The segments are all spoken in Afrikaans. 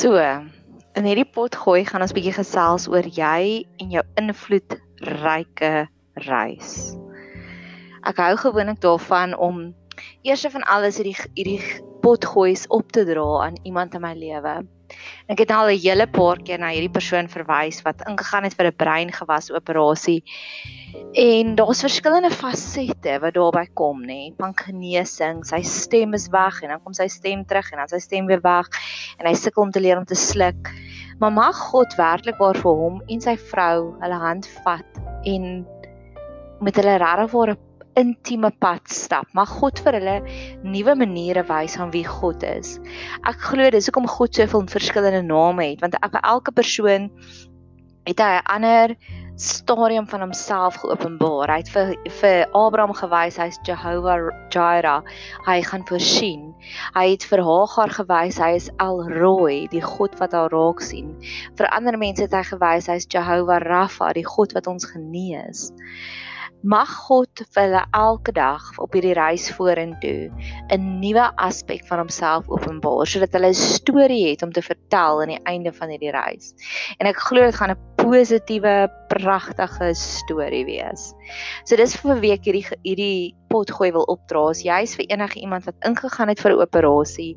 So, in hierdie pot gooi gaan ons bietjie gesels oor jy en jou invloedryke reis. Ek hou gewoonlik daarvan om eers van alles hierdie hierdie pot goois op te dra aan iemand in my lewe. Ek het al 'n hele paar keer na hierdie persoon verwys wat ingegaan het vir 'n breingewas operasie. En daar's verskillende fasette wat daarbey kom, nê, van genesing. Sy stem is weg en dan kom sy stem terug en dan sy stem weer weg en hy sukkel om te leer om te sluk. Maar mag God werklik waar vir hom en sy vrou hulle hand vat en met hulle regtig waar 'n intieme pad stap. Mag God vir hulle nuwe maniere wys van wie God is. Ek glo dis hoekom God soveel verskillende name het, want elke persoon het 'n ander stadium van homself geopenbaar. Hy het vir vir Abraham gewys hy's Jehovah Jireh. Hy gaan voorsien. Hy het vir Hagar gewys hy is El Roi, die God wat haar raak sien. Vir ander mense het hy gewys hy's Jehovah Rapha, die God wat ons genees. Mag God vir hulle elke dag op hierdie reis vorentoe 'n nuwe aspek van homself openbaar sodat hulle 'n storie het om te vertel aan die einde van hierdie reis. En ek glo dit gaan 'n positiewe, pragtige storie wees. So dis vir week hierdie hierdie potgooi wil opdra. Jy's vir enige iemand wat ingegaan het vir 'n operasie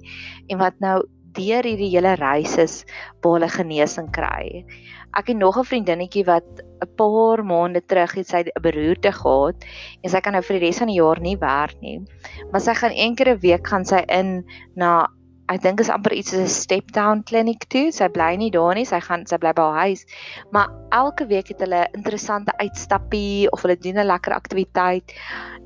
en wat nou deur hierdie hele reis is waar hulle genesing kry ek het nog 'n vriendinnetjie wat 'n paar maande terug het sy 'n beroerte gehad en sy kan nou vir die res van die jaar nie werk nie. Maar sy gaan een keer 'n week gaan sy in na ek dink is amper iets soos 'n step down kliniek toe. Sy bly nie daar nie, sy gaan sy bly by haar huis. Maar elke week het hulle 'n interessante uitstappie of hulle doen 'n lekker aktiwiteit.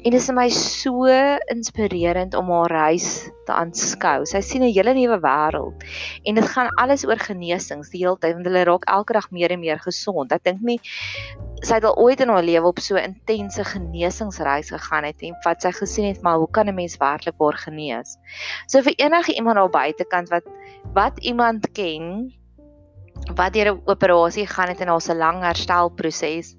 En dit is my so inspirerend om haar reis te aanskou. Sy sien 'n hele nuwe wêreld. En dit gaan alles oor genesings die hele tyd want hulle raak elke dag meer en meer gesond. Ek dink nie sy het al ooit in haar lewe op so 'n intense genesingsreis gegaan het en wat sy gesien het maar hoe kan 'n mens werklik waar genees? So vir enige iemand daar buitekant wat wat iemand ken wat deur 'n operasie gaan het en daar's 'n lang herstelproses,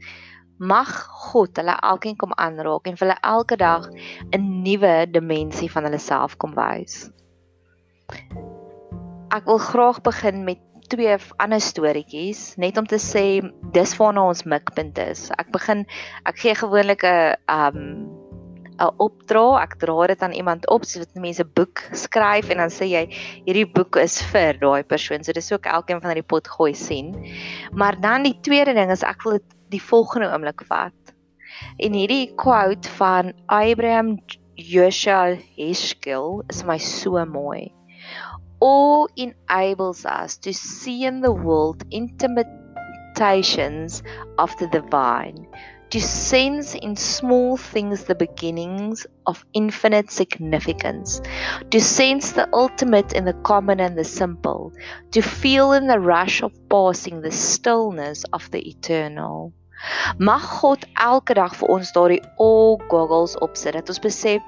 mag God hulle elkeen kom aanraak en vir hulle elke dag 'n nuwe dimensie van hulle self kom wys. Ek wil graag begin met twee ander storieetjies net om te sê dis waarna ons mikpunt is. Ek begin ek gee gewoonlik 'n um 'n opdra, ek dra dit aan iemand op sodat mense 'n boek skryf en dan sê jy hierdie boek is vir daai persoon. So dis ook elkeen van hierdie pot gooi sien. Maar dan die tweede ding is ek wil dit die volgende oomblik vat. En hierdie quote van Abraham Joshua Heschel is my so mooi awe enables us to see in the world imitations of the divine, to sense in small things the beginnings of infinite significance, to sense the ultimate in the common and the simple, to feel in the rush of passing the stillness of the eternal. Mag God elke dag vir ons daardie all goggles opsit dat ons besef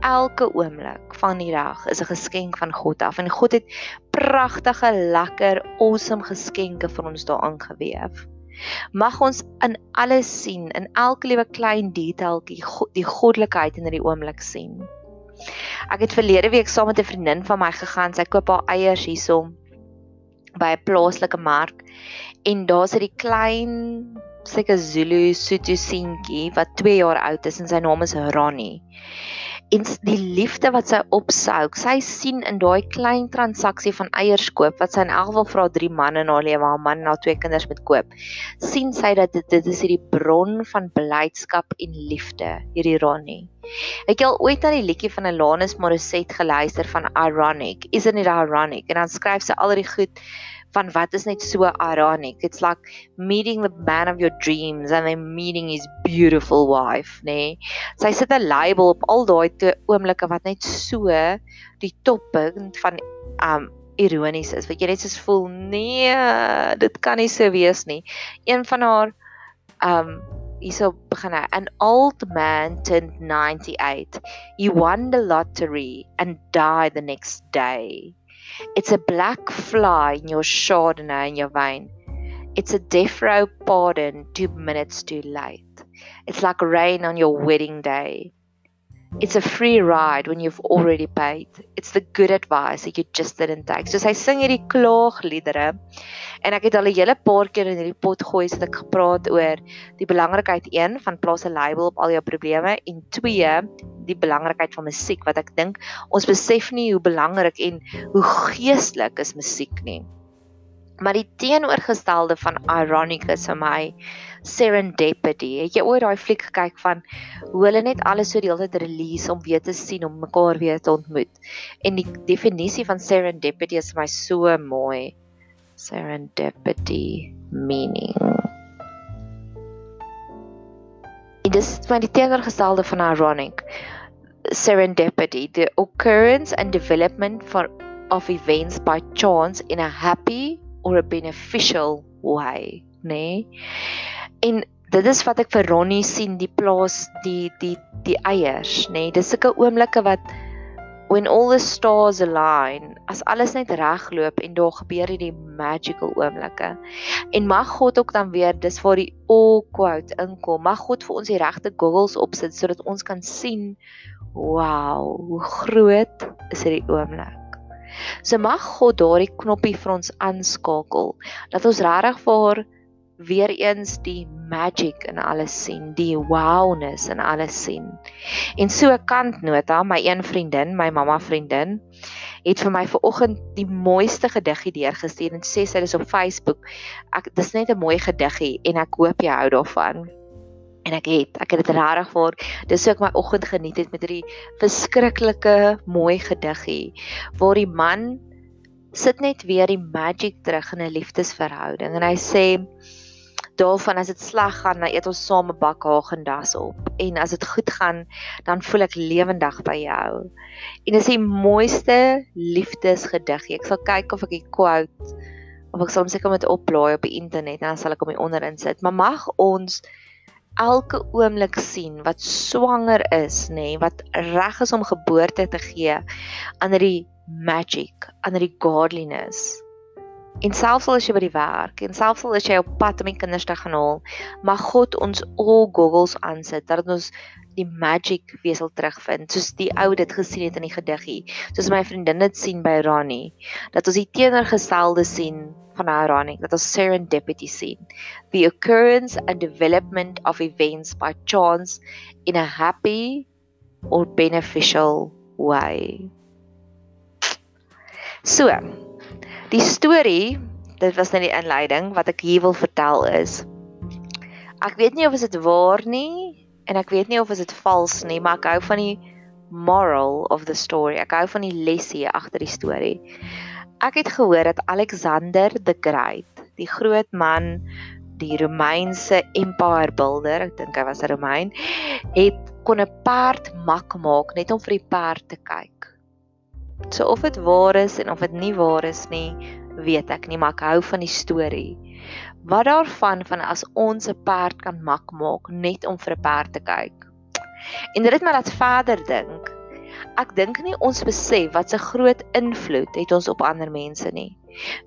elke oomblik van die dag is 'n geskenk van God af en God het pragtige, lekker, awesome geskenke vir ons daarin gewewe. Mag ons in alles sien, in elke liewe klein detailtjie die goddelikheid in hierdie oomblik sien. Ek het verlede week saam met 'n vriendin van my gegaan, sy koop haar eiers hierso by 'n plaaslike mark en daar's 'n klein seker Zulu Sotho seentjie wat 2 jaar oud is en sy naam is Ronnie en die liefde wat sy opsouk. Sy sien in daai klein transaksie van eiers koop wat sy in elk geval vir haar drie manne na lewe, haar man en haar twee kinders moet koop. sien sy dat dit dit is hierdie bron van blydskap en liefde, hierdie Ronnie. Het al ooit na die liedjie van Alanis Morissette geluister van Ironic. Isn't it ironic? En dan skryf sy al die goed van wat is net so ironic. It's like meeting the man of your dreams and then meeting his beautiful wife, nê. Nee. Sy sit 'n label op al daai oomblikke wat net so die toppunt van um ironies is. Wat jy net soos voel, nee, dit kan nie so wees nie. Een van haar um hierso begin hy an old man turned 98 he won the lottery and died the next day It's a black fly in your chardonnay in your wine. It's a death row pardon two minutes too late. It's like rain on your wedding day. It's a free ride when you've already paid. It's the good advice that you just didn't take. So hy sing hierdie klaagliedere en ek het al 'n hele paar keer in hierdie pot gooi het ek gepraat oor die belangrikheid een van plaas 'n label op al jou probleme en twee die belangrikheid van musiek wat ek dink ons besef nie hoe belangrik en hoe geestelik is musiek nie. Maar die teenoorgestelde van ironic is vir my serendipity. Het jy ooit daai fliek gekyk van hoe hulle net alles so die hele tyd release om weer te sien om mekaar weer te ontmoet? En die definisie van serendipity is vir my so mooi. Serendipity meaning. Dit is maar die teenoorgestelde van ironic. Serendipity, the occurrence and development for of events by chance in a happy or a beneficial way, nê? Nee? En dit is wat ek vir Ronnie sien die plaas die die die eiers, nê? Nee? Dis sulke oomblikke wat when all the stars align, as alles net regloop en daar gebeur hierdie magical oomblikke. En mag God ook dan weer dis waar die all quote inkom. Mag God vir ons die regte goggles opsit sodat ons kan sien wow, hoe groot is hierdie oomblik. So mag God daardie knoppie vir ons aanskakel dat ons regtig vir weer eens die magic in alles sien, die wowness in alles sien. En so 'n kantnota, my een vriendin, my mamma vriendin, het vir my vanoggend die mooiste gediggie deurgestuur en sê sy is op Facebook. Ek dis net 'n mooi gediggie en ek hoop jy hou daarvan en ek het ek het dit regtig vir dis hoe ek my oggend geniet het met hierdie verskriklike mooi gediggie waar die man sit net weer die magic terug in 'n liefdesverhouding en hy sê daarvan as dit sleg gaan dan eet ons saam 'n bak Haagen-Dazs op en as dit goed gaan dan voel ek lewendig by jou. En dis die mooiste liefdesgediggie. Ek sal kyk of ek die quote of ek sal hom seker met oplaai op die internet en dan sal ek hom onder insit. Maar mag ons elke oomblik sien wat swanger is, nê, nee, wat reg is om geboorte te gee aan die magic, aan die godliness. En selfs al is jy by die werk en selfs al is jy op pad om die kinders te gaan haal, mag God ons al goggles aansit dat ons die magic wesel terugvind, soos die ou dit gesien het in die gediggie, soos my vriendin dit sien by Rani, dat ons die teenoorgestelde sien van ironic dat ons serendipity sien. The occurrence and development of events by chance in a happy or beneficial way. So die storie dit was net die inleiding wat ek hier wil vertel is. Ek weet nie of dit waar nie en ek weet nie of dit vals nie maar ek hou van die moral of the story. Ek hou van die lesie agter die storie. Ek het gehoor dat Alexander the Great, die groot man, die Romeinse empire builder, ek dink hy was 'n Romein, het kon 'n perd mak maak net om vir die perd te kyk. So of dit waar is en of dit nie waar is nie, weet ek nie, maar ek hou van die storie. Wat daarvan van as ons 'n perd kan mak maak net om vir 'n perd te kyk. En dit het my laat verder dink ek dink nie ons besef wat 'n groot invloed het ons op ander mense nie.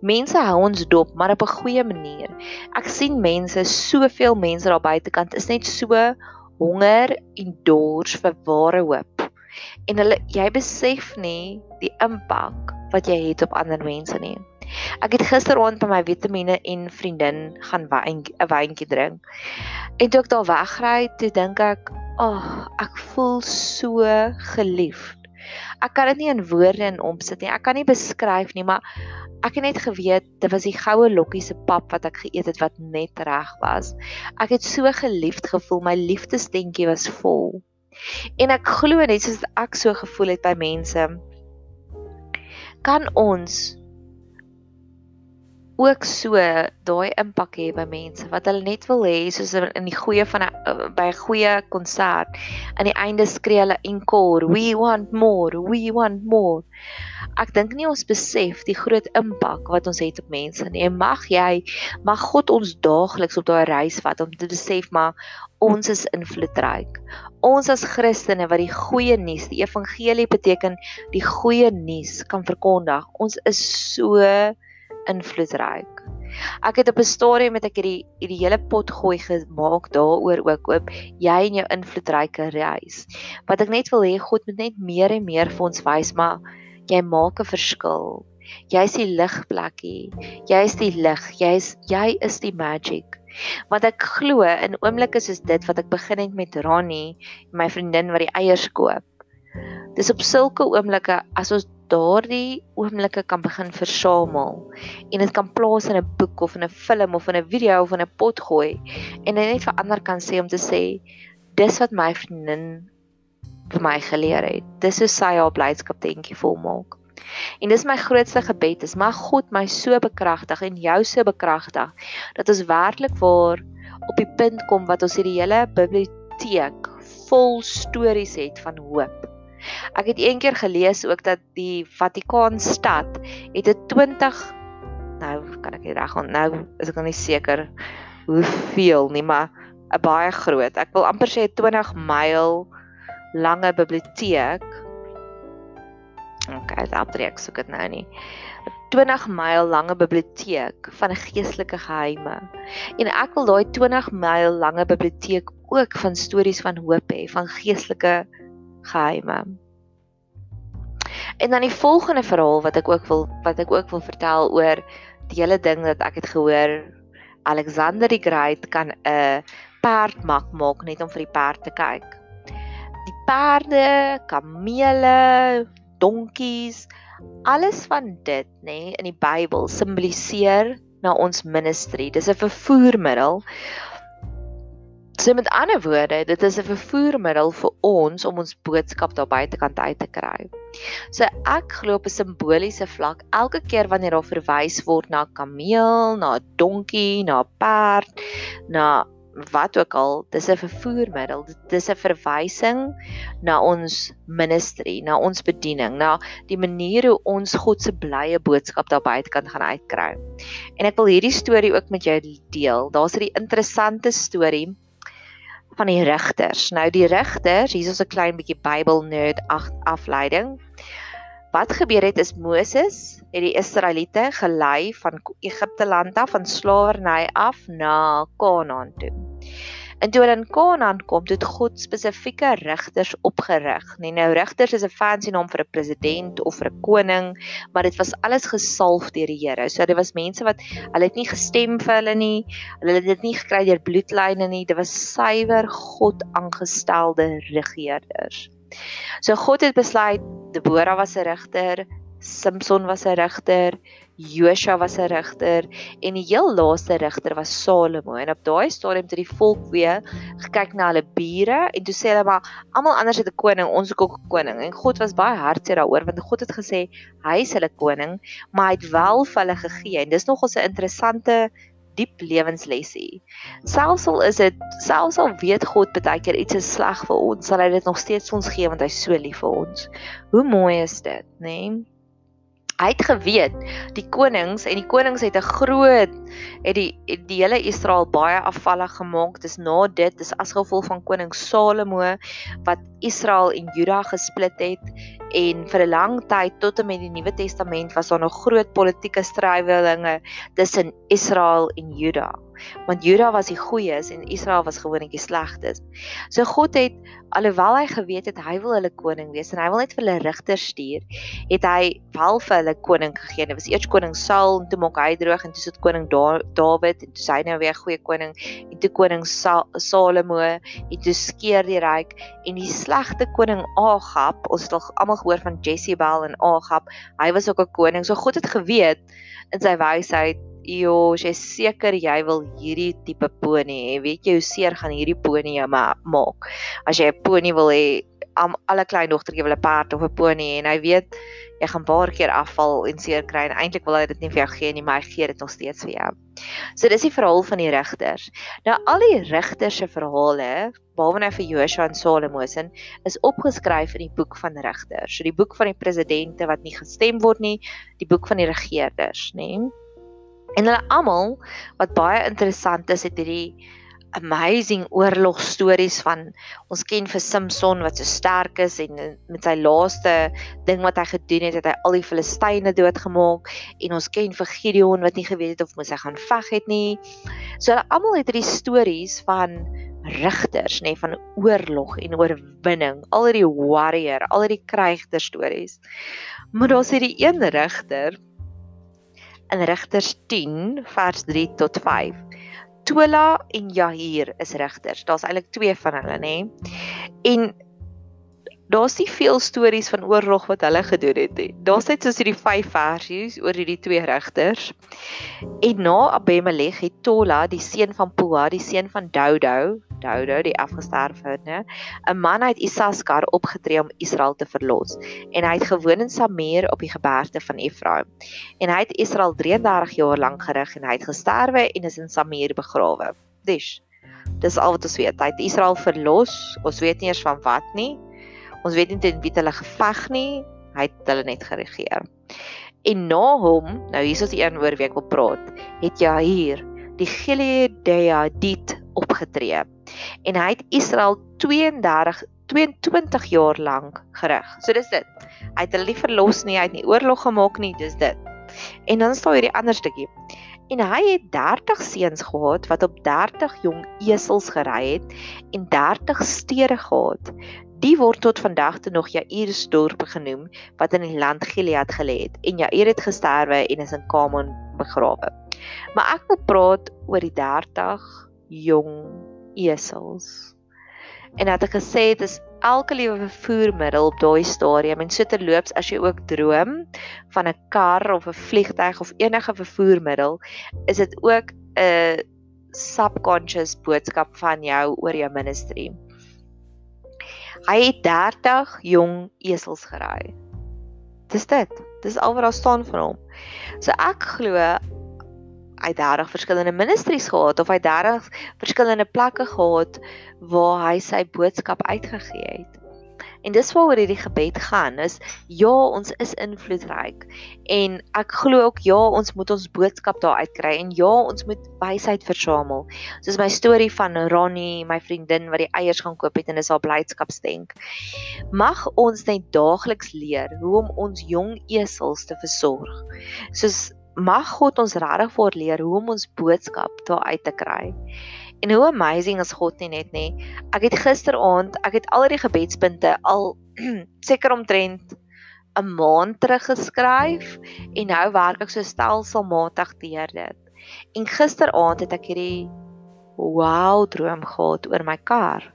Mense hou ons dop, maar op 'n goeie manier. Ek sien mense, soveel mense daar buitekant is net so honger en dors vir ware hoop. En hulle jy besef nie die impak wat jy het op ander mense nie. Ek het gisteraand by my vitamiene en vriendin gaan 'n wyntjie drink. En toe ek daar wegry, toe dink ek, "Ag, oh, ek voel so geliefd." Ek kan dit nie in woorde in omsit nie. Ek kan nie beskryf nie, maar ek het net geweet dit was die goue lokkie se pap wat ek geëet het wat net reg was. Ek het so geliefd gevoel. My liefdesdentjie was vol. En ek glo net soos ek so gevoel het by mense kan ons ook so daai impak hê by mense wat hulle net wil hê soos in die goeie van 'n by 'n goeie konsert aan die einde skree hulle encore we want more we want more. Ek dink nie ons besef die groot impak wat ons het op mense nie. En mag jy mag God ons daagliks op daai reis vat om te besef maar ons is invloedryk ons as Christene wat die goeie nuus die evangelie beteken die goeie nuus kan verkondig ons is so invloedryk. Ek het op 'n stadium met ek hierdie hierdie hele pot gooi gemaak daaroor ook oop jy en jou invloedryke reis. Wat ek net wil hê God moet net meer en meer vir ons wys maar jy maak 'n verskil. Jy is die ligplekkie. Jy is die lig. Jy is jy is die magic. Want ek glo in oomblikke soos dit wat ek begin het met Ronnie, my vriendin wat die eiers koop. Dis op sulke oomblikke as ons daardie oomblikke kan begin versamel en dit kan plaas in 'n boek of in 'n film of in 'n video of in 'n pot gooi en dit net vir ander kan sê om te sê dis wat my vriendin vir my geleer het. Dis hoe sy haar blydskap denkie volmaak. En dis my grootste gebed is mag God my so bekragtig en jou so bekragtig dat ons werklik waar op die punt kom wat ons hierdie hele biblioteek vol stories het van hoop. Ek het eendag gelees ook dat die Vatikaanstad het 'n 20 nou kan ek nie reg onthou is ek nog nie seker hoeveel nie maar 'n baie groot. Ek wil amper sê 20 myl lange biblioteek. OK, daardie ek soek dit nou nie. 20 myl lange biblioteek van geestelike geheime. En ek wil daai 20 myl lange biblioteek ook van stories van hoop hê, van geestelike geheime. En dan die volgende verhaal wat ek ook wil wat ek ook wil vertel oor die hele ding dat ek het gehoor Alexander die Great kan 'n perd mak maak net om vir die perd te kyk. Die perde, kamele, donkies, alles van dit nê nee, in die Bybel simboliseer na ons ministry. Dis 'n vervoermiddel So met ander woorde, dit is 'n vervoermiddel vir ons om ons boodskap daar buitekant uit te kry. So ek glo op 'n simboliese vlak, elke keer wanneer daar verwys word na 'n kameel, na 'n donkie, na 'n perd, na wat ook al, dis 'n vervoermiddel. Dit is 'n verwysing na ons ministry, na ons bediening, na die manier hoe ons God se blye boodskap daar buitekant gaan uitkry. En ek wil hierdie storie ook met jou deel. Daar's 'n interessante storie van die rigters. Nou die rigters, hier is 'n klein bietjie Bybel nerd afleiding. Wat gebeur het is Moses het die Israeliete gelei van Egipte land af van slawerny af na Kanaan toe. En toe hulle in Kanaan kom, het God spesifieke rigters opgerig. Nee, nou rigters is 'n fancy naam vir 'n president of vir 'n koning, maar dit was alles gesalf deur die Here. So dit was mense wat hulle het nie gestem vir hulle nie. Hulle het dit nie gekry deur bloedlyne nie. Dit was suiwer God aangestelde regerders. So God het besluit Deborah was 'n rigter, Samson was 'n rigter, Josua was 'n rigter en die heel laaste rigter was Salomo. En op daai stadium het die volk weer gekyk na hulle bure en toe sê hulle maar almal anders het 'n koning, ons het ook 'n koning. En God was baie hartseer daaroor want God het gesê hy is hulle koning, maar hy het wel vir hulle gegee. En dis nogal 'n interessante diep lewenslesie. Selfs al is dit selfs al weet God baie keer iets is sleg vir ons, sal hy dit nog steeds ons gee want hy's so lief vir ons. Hoe mooi is dit, né? Nee? Hy het geweet die konings en die konings het 'n groot het die het die hele Israel baie afvallig gemaak. Dis na dit dis as gevolg van koning Salomo wat Israel en Juda gesplit het. En vir 'n lang tyd tot en met die Nuwe Testament was daar nog groot politieke strywelinge tussen Israel en Juda want Juda was die goeies en Israel was gewoonlik die slegstes. So God het alhoewel hy geweet het hy wil hulle koning wees en hy wil net vir hulle rigters stuur, het hy wel vir hulle koning gegee. Dit was eers koning Saul en toe maak hy droog en toe sit koning da Dawid en toe sy nou weer 'n goeie koning en toe koning Sa Salomo en toe skeer die ryk en die slegte koning Agab, ons het al almal gehoor van Jezebel en Agab, hy was ook 'n koning. So God het geweet in sy wysheid Jo, jy seker jy wil hierdie tipe pony hê. Weet jy hoe seer gaan hierdie pony jou maak? As jy 'n pony wil hê, am alle klein dogtertjie wil 'n perd of 'n pony en hy weet jy gaan baie keer afval en seer kry en eintlik wil hy dit nie vir jou gee nie, maar hy gee dit nog steeds vir jou. So dis die verhaal van die rigters. Nou al die rigters se verhale, behalwe nou vir Joshua en Salomo se, is opgeskryf in die boek van rigters. So die boek van die presidente wat nie gestem word nie, die boek van die regerders, nê? Nee? En hulle almal wat baie interessant is het hierdie amazing oorlogstories van ons ken vir Samson wat so sterk is en met sy laaste ding wat hy gedoen het, het hy al die Filistyne doodgemaak en ons ken vir Gideon wat nie geweet het of mos hy gaan veg het nie. So hulle almal het hierdie stories van rigters nê nee, van oorlog en oorwinning, al hierdie warrior, al hierdie krygter stories. Maar daar's hierdie een rigter in Rigters 10 vers 3 tot 5 Tola en Jahir is regters. Daar's eintlik twee van hulle, nê. En daar's nie veel stories van oorlog wat hulle gedoen het nie. Daar's net soos hierdie vyf versies oor hierdie twee regters. En na Abimelech het Tola, die seun van Pua, die seun van Dodo, Dodo die afgesterfde, 'n man uit Isaskar opgetree om Israel te verlos. En hy het gewoon in Samir op die gebergte van Efraim. En hy het Israel 33 jaar lank gerig en hy het gesterwe en is in Samir begrawe. Dis Dis al wat ons weet. Hy het Israel verlos. Ons weet nie eers van wat nie. Ons weet nie teen wie hulle geveg nie. Hy het hulle net geregeer. En na hom, nou hier is die een woord wie ek wil praat, het Jair, die Gileadite opgetree. En hy het Israel 32 22 jaar lank gerig. So dis dit. Hy het hulle nie verlos nie, hy het nie oorlog gemaak nie, dis dit. En dan staan hierdie ander stukkie. En hy het 30 seuns gehad wat op 30 jong esels gery het en 30 stede gehad. Die word tot vandag toe nog Jair's dorp genoem wat in die land Gilead gelê het en Jair het gesterwe en is in Kamon begrawe. Maar ek wil praat oor die 30 jong esels. En het ek gesê dit is elke liewe vervoermiddel op daai stadium en so terloops as jy ook droom van 'n kar of 'n vliegtyg of enige vervoermiddel, is dit ook 'n subconscious boodskap van jou oor jou ministry. Hy het 30 jong esels gery. Dis dit. Dis al wat daar staan van hom. So ek glo hy 30 verskillende ministries gehad of hy 30 verskillende plekke gehad waar hy sy boodskap uitgegee het. En dis waaroor hierdie gebed gaan is ja, ons is invloedryk en ek glo ook ja, ons moet ons boodskap daar uitkry en ja, ons moet wysheid versamel. Soos my storie van Ronnie, my vriendin wat die eiers gaan koop het en is haar blydskapsdenk. Mag ons net daagliks leer hoe om ons jong esels te versorg. Soos mag God ons regtig voorleer hoe om ons boodskap daar uit te kry. En hoe amazing is God nie net nie. Ek het gisteraand, ek het al die gebedspunte al seker omtrent 'n maand terug geskryf en nou werk ek so stelselmatig deur dit. En gisteraand het ek hierdie wow droom gehad oor my kar.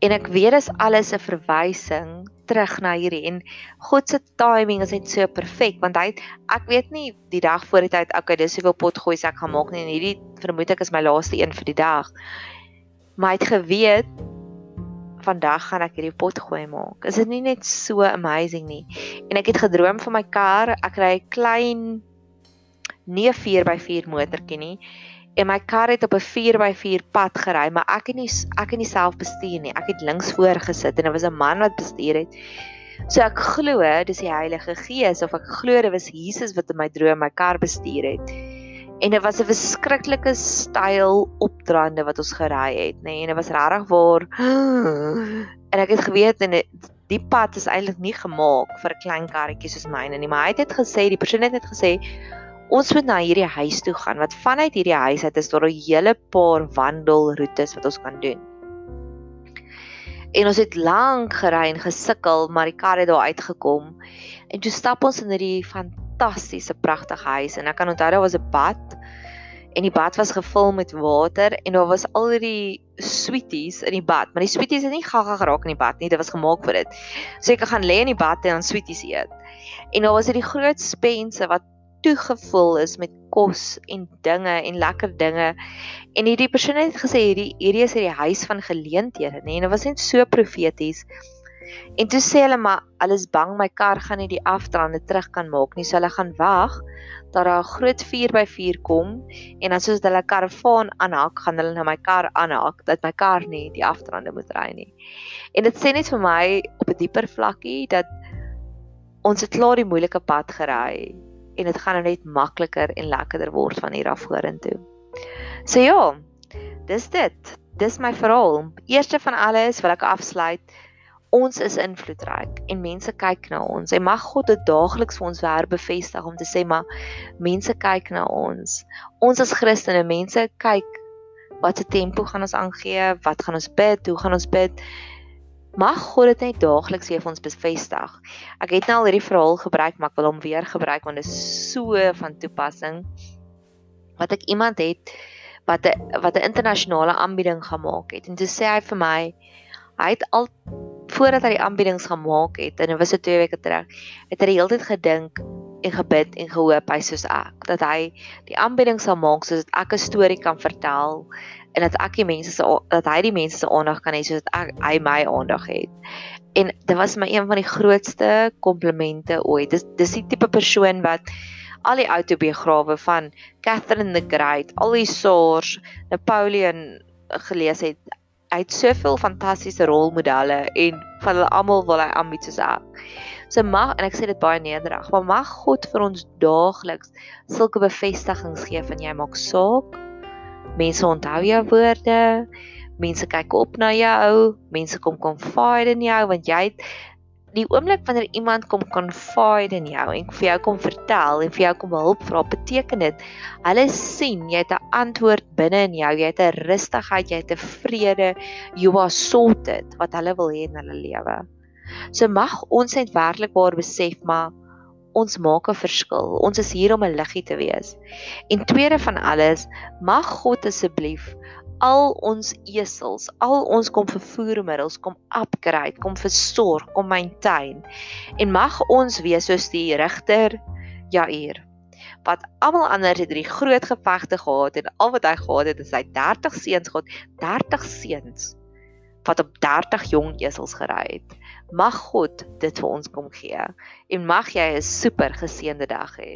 En ek weet dis alles 'n verwysing terug na hierdie en God se timing is net so perfek want hy ek weet nie die dag voor die tyd okay dis hoeveel pot gooi ek gaan maak nie en hierdie vermoed ek is my laaste een vir die dag. Maar hy het geweet vandag gaan ek hierdie pot gooi maak. Is dit nie net so amazing nie? En ek het gedroom van my kar, ek ry 'n klein nie 4x4 motorkie nie en my kar het op 'n 4x4 pad gery, maar ek het nie ek het nie self bestuur nie. Ek het links voor gesit en dit was 'n man wat bestuur het. So ek glo dis die Heilige Gees of ek glo dit was Jesus wat in my droom my kar bestuur het. En dit was 'n verskriklike styl opdraande wat ons gery het, nê, nee, en dit was regtig waar en ek het geweet en die pad is eintlik nie gemaak vir 'n klein karretjie soos myne nie, maar hy het net gesê, die persoon het net gesê ons moet na hierdie huis toe gaan wat vanuit hierdie huis uit is daar 'n hele paar wandelroetes wat ons kan doen. En ons het lank gery en gesukkel, maar die kar het daar uitgekom. En toe stap ons in hierdie fantastiese pragtige huis en ek kan onthou daar was 'n bad en die bad was gevul met water en daar was al hierdie sweeties in die bad, maar die sweeties het nie gaga geraak in die bad nie, dit was gemaak vir dit. So ek gaan lê in die bad en dan sweeties eet. En daar was hierdie groot spense wat toegevul is met kos en dinge en lekker dinge. En hierdie persoon het gesê hierdie hierdie is hierdie huis van geleenthede, nê? En dit was net so profeties. En toe sê hulle maar hulle is bang my kar gaan nie die afdraande terug kan maak nie, so hulle gaan wag dat daar 'n groot 4x4 kom en dan soos hulle karavaan aanhak, gaan hulle na my kar aanhak dat my kar nie die afdraande moet ry nie. En dit sê net vir my op 'n dieper vlakkie dat ons het klaar die moeilike pad gery en dit gaan nou net makliker en lekkerder word van hier af vorentoe. So ja, dis dit. Dis my verhaal. Eerste van alles wil ek afsluit. Ons is invloedryk en mense kyk na ons. En mag God dit daagliks vir ons weer bevestig om te sê maar mense kyk na ons. Ons as Christene, mense kyk wat se tempo gaan ons aangee, wat gaan ons bid, hoe gaan ons bid? Mag God dit net daagliks weer vir ons bevestig. Ek het nou al hierdie verhaal gebruik, maar ek wil hom weer gebruik want dit is so van toepassing. Wat ek iemand het wat 'n wat 'n internasionale aanbieding gemaak het en toe sê hy vir my hy het al voordat hy die aanbiedings gemaak het en dit was so 2 weke terug, het hy die hele tyd gedink en gebid en gehoop hy soos ek dat hy die aanbieding sal maak sodat ek 'n storie kan vertel en dat ek die mense se dat hy die mense se aandag kan hê sodat ek hy my aandag het. En dit was my een van die grootste komplimente ooit. Dis dis die tipe persoon wat al die autobiograwe van Catherine the Great, al die SARS, Napoleon gelees het. Hy het soveel fantastiese rolmodelle en van hulle almal wil hy aanbied soos ek. So mag en ek sê dit baie nederig, maar mag God vir ons daagliks sulke bevestigings gee van jy maak saak. Mense onthou jou woorde. Mense kyk op na jou. Mense kom confide in jou want jy het die oomblik wanneer iemand kom confide in jou en vir jou kom vertel en vir jou kom hulp vra, beteken dit hulle sien jy het 'n antwoord binne in jou, jy het 'n rustigheid, jy het 'n vrede, you are sorted wat hulle wil hê in hulle lewe. So mag ons net werklikwaar besef maar ons maak 'n verskil. Ons is hier om 'n liggie te wees. En tweede van alles, mag God asseblief al ons esels, al ons kom vervoermiddels, kom upgrade, kom versorg, kom maintain. En mag ons wees soos die regter Jair wat almal anders het drie groot gevegte gehad en al wat hy gehad het is hy 30 seuns gehad, 30 seuns wat op 30 jong esels gery het. Mag God dit vir ons kom gee en mag jy 'n super geseënde dag hê.